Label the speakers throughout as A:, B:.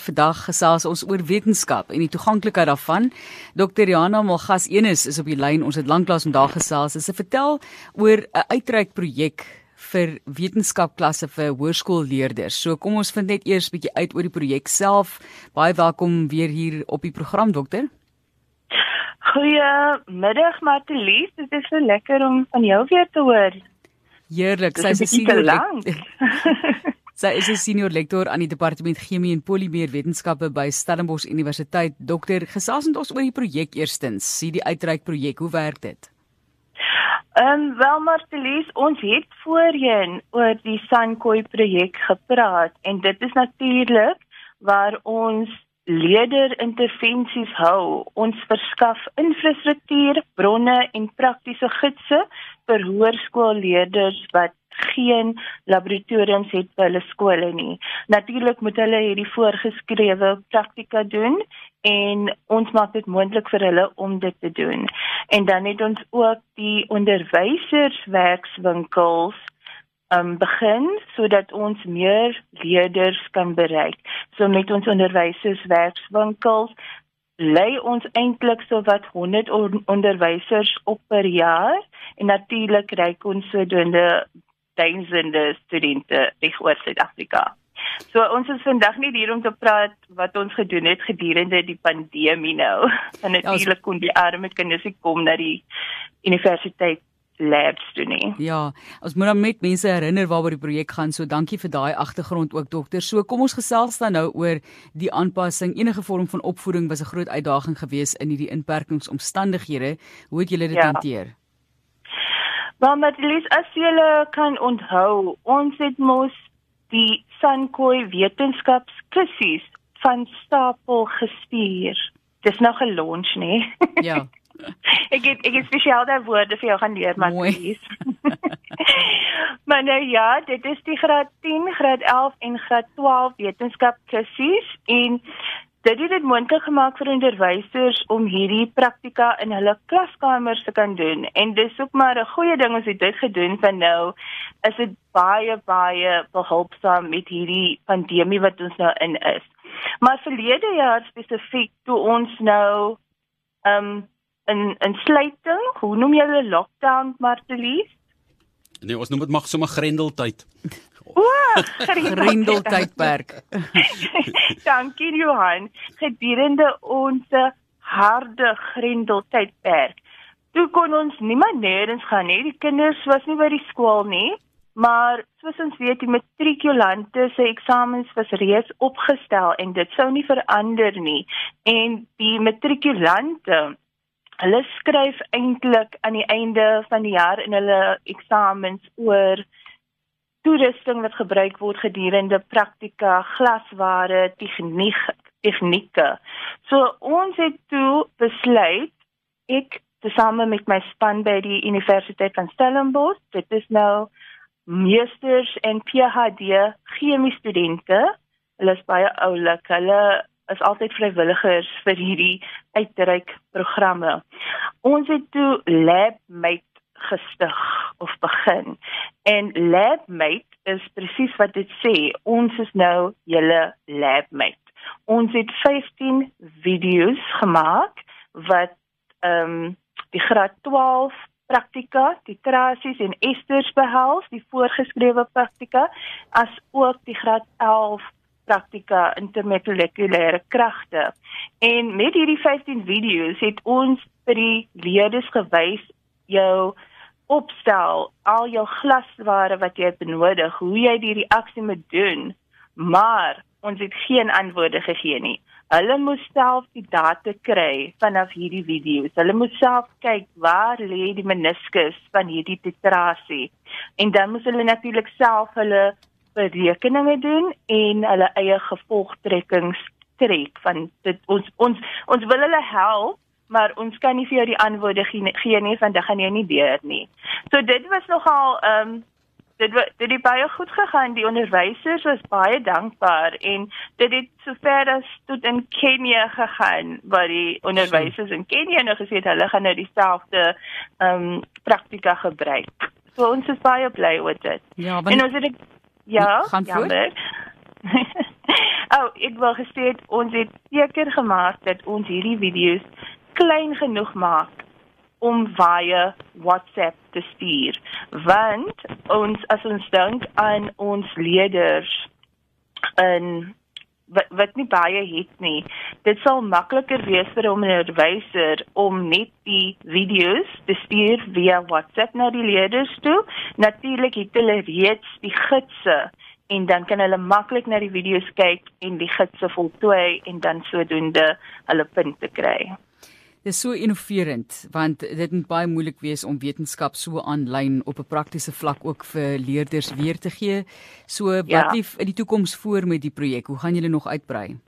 A: Vandag gesels ons oor wetenskap en die toeganklikheid daarvan. Dr. Jana Malgas Enes is op die lyn. Ons het lanklaas vandag gesels. Sy vertel oor 'n uitreikprojek vir wetenskapklasse vir hoërskoolleerders. So kom ons vind net eers 'n bietjie uit oor die projek self. Baie welkom weer hier op die program, dokter.
B: Goeiemiddag Martelies. Dit is so lekker om van jou weer te hoor.
A: Heerlik. Sy is 'n senior. Sy is 'n senior lektor aan die departement Chemie en Polimeerwetenskappe by Stellenbosch Universiteit. Dokter, gesels met ons oor die projek eerstens. Sien die uitreik projek, hoe werk dit?
B: Ehm um, wel Martelies, ons het voorheen oor die Sankoi projek gepraat en dit is natuurlik waar ons leerderintervensies hou. Ons verskaf infrastruktuur, bronne en praktiese gidse vir hoërskoolleerders wat geen laboratoriums het by hulle skole nie. Natuurlik moet hulle hierdie voorgeskrewe praktika doen en ons maak dit moontlik vir hulle om dit te doen. En dan het ons ook die onderwyserswerkswinkels um begin sodat ons meer leerders kan bereik. So met ons onderwyserswerkswinkels lei ons eintlik so wat 100 onderwysers op per jaar en natuurlik kry ons sodoende duisende studente reg oor Suid-Afrika. So ons is vandag nie hier om te praat wat ons gedoen het gedurende die pandemie nou. En ja, natuurlik kon die arme kinders kom na die universiteit labs toe nie.
A: Ja, ons moet dan met mense herinner waaroor die projek gaan. So dankie vir daai agtergrond ook dokter. So kom ons gesels dan nou oor die aanpassing. Enige vorm van opvoeding was 'n groot uitdaging geweest in hierdie inperkingsomstandighede. Hoe het julle dit ja.
B: Maar met Lies as jy kan onthou, ons het mos die Sankoi wetenskapskussies van stapel gestuur. Dis nog 'n launch, nee.
A: Ja.
B: ek het ek het spesiaal daai woorde vir jou gaan leer, maar Lies. maar nou ja, dit is die graad 10, graad 11 en graad 12 wetenskapskussies en Dit het dit moontlik gemaak vir onderwysers om hierdie praktika in hulle klaskamers te kan doen en dis ook maar 'n goeie ding as dit gedoen van nou is dit baie baie behulpsaam met hierdie pandemie wat ons nou in is. Maar verlede jaar spesifiek toe ons nou um in in sluiting, hoe noem jy dit lockdown Martelies?
C: Nee, ons noem dit mag sommer grendeltyd.
B: O,
A: grendeltydperk.
B: Dankie Johan. Gedurende ons harde grendeltydperk. Toe kon ons niemand nêrens gaan nie. Die kinders was nie by die skool nie. Maar soos ons weet, die matrikulante se eksamens was reeds opgestel en dit sou nie verander nie. En die matrikulante hulle skryf eintlik aan die einde van die jaar in hulle eksamens oor toerusting wat gebruik word gedurende praktika, glasware, tegniek, tegnieke. So ons het toe besluit ek tesame met my span by die Universiteit van Stellenbosch, dit is nou meesters en PhD chemie studente. Hulle is baie oulik. Hulle is altyd vrywilligers vir hierdie uitreik programme. Ons het toe LabMate gestig of begin. En LabMate is presies wat dit sê. Ons is nou julle LabMate. Ons het 15 video's gemaak wat ehm um, die graad 12 praktika, die trasies en esters behels, die voorgeskrewe praktika, as ook die graad 11 praktika intermolekulêre kragte. En met hierdie 15 video's het ons vir die leerders gewys jou opstel al jou glasware wat jy benodig, hoe jy die reaksie moet doen, maar ons het geen antwoorde gegee nie. Hulle moes self die data kry vanaf hierdie video's. Hulle moes self kyk waar lê die meniskus van hierdie titrasie. En dan moes hulle natuurlik self hulle berekeninge doen en hulle eie gevolgtrekkings trek van dit ons ons ons wil hulle help maar ons kan nie vir jou die antwoorde gee nie want dit gaan jou nie deur nie. So dit was nogal ehm um, dit dit het baie goed gegaan. Die onderwysers was baie dankbaar en dit het sover as tot in Kenia gegaan waar die onderwysers in Kenia nou gesê het hulle gaan nou dieselfde ehm um, praktika gebruik. So ons is baie bly oor dit.
A: Ja, want en
B: ons het ja,
A: gaan voort.
B: oh, ek wil gesê het, ons het seker gemaak dat ons hierdie video's klein genoeg maak om via WhatsApp te stuur. Want ons as ons dink aan ons leerders in wat wat nie baie het nie. Dit sal makliker wees vir 'n onderwyser om net die video's te stuur via WhatsApp na die leerders toe. Natuurlik het hulle reeds die gidse en dan kan hulle maklik na die video's kyk en die gidse voltooi en dan sodoende hulle punte kry.
A: Dit is so innoverend want dit moet baie moeilik wees om wetenskap so aanlyn op 'n praktiese vlak ook vir leerders weer te gee. So wat ja. lief in die toekoms voor met die projek? Hoe gaan julle nog uitbrei?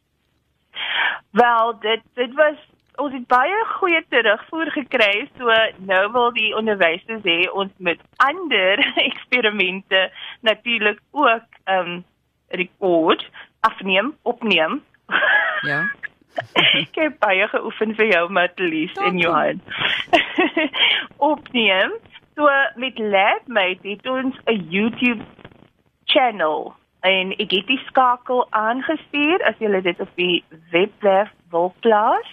B: Wel, dit dit was ons het baie goeie terugvoer gekry. So nou wil die onderwysers hê ons moet ander eksperimente natuurlik ook ehm um, rekord afneem, opneem.
A: Ja.
B: Ek het baie geoefen vir jou Matlies en Johan. Opneem. So met LabMate het ons 'n YouTube channel en ek het die skakel aangestuur as jy dit op die webwerf wil plaas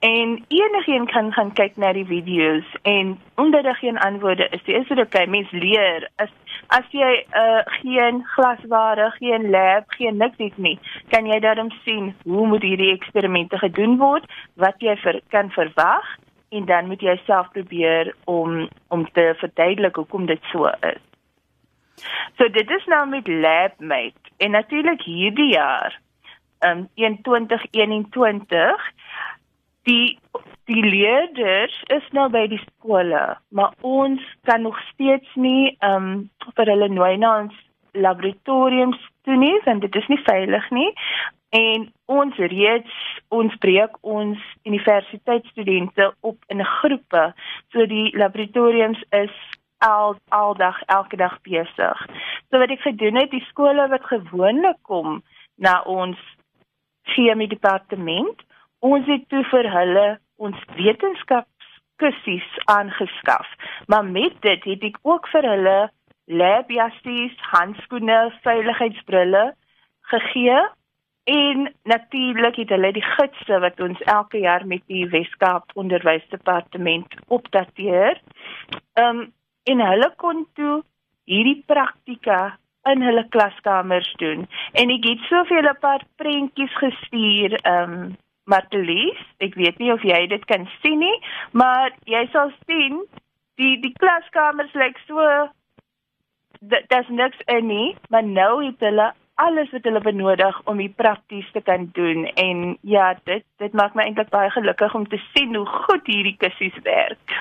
B: en enigiemand kan gaan kyk na die video's en omdat daar geen antwoorde is, is dit okay mens leer as as jy uh, geen glasware, geen lab, geen niks het nie, kan jy daarom sien hoe moet hierdie eksperimente gedoen word, wat jy vir, kan verwag en dan moet jy self probeer om om te verduidelik hoekom dit so is. So dit is nou met LabMate en natuurlik hierdie jaar um 2021 die die leerders is nou by die skole, maar ons kan nog steeds nie ehm um, vir hulle nooi na ons laboratoriums toe nie, want dit is nie veilig nie. En ons reeds ons breek ons universiteitsstudente op in groepe. So die laboratoriums is al aldag elke dag besig. So wat ek gedoen het, die skole wat gewoonlik kom na ons chemie departement, ons het toe vir hulle ons wetenskapskussies aangeskaf. Maar met dit het ek ook vir hulle labjassies, handskoene, veiligheidsbrille gegee en natuurlik het hulle die gidse wat ons elke jaar met die Weskaap Onderwysdepartement opdateer. Ehm um, en hulle kon toe hierdie praktika in hulle klaskamers doen en ek het soveel 'n paar prentjies gestuur ehm um, Martelies, ek weet nie of jy dit kan sien nie, maar jy sal sien die die klaskamers lyk so daar's niks in nie, maar nou het hulle alles wat hulle benodig om dit prakties te kan doen en ja, dit dit maak my eintlik baie gelukkig om te sien hoe goed hierdie kussies werk.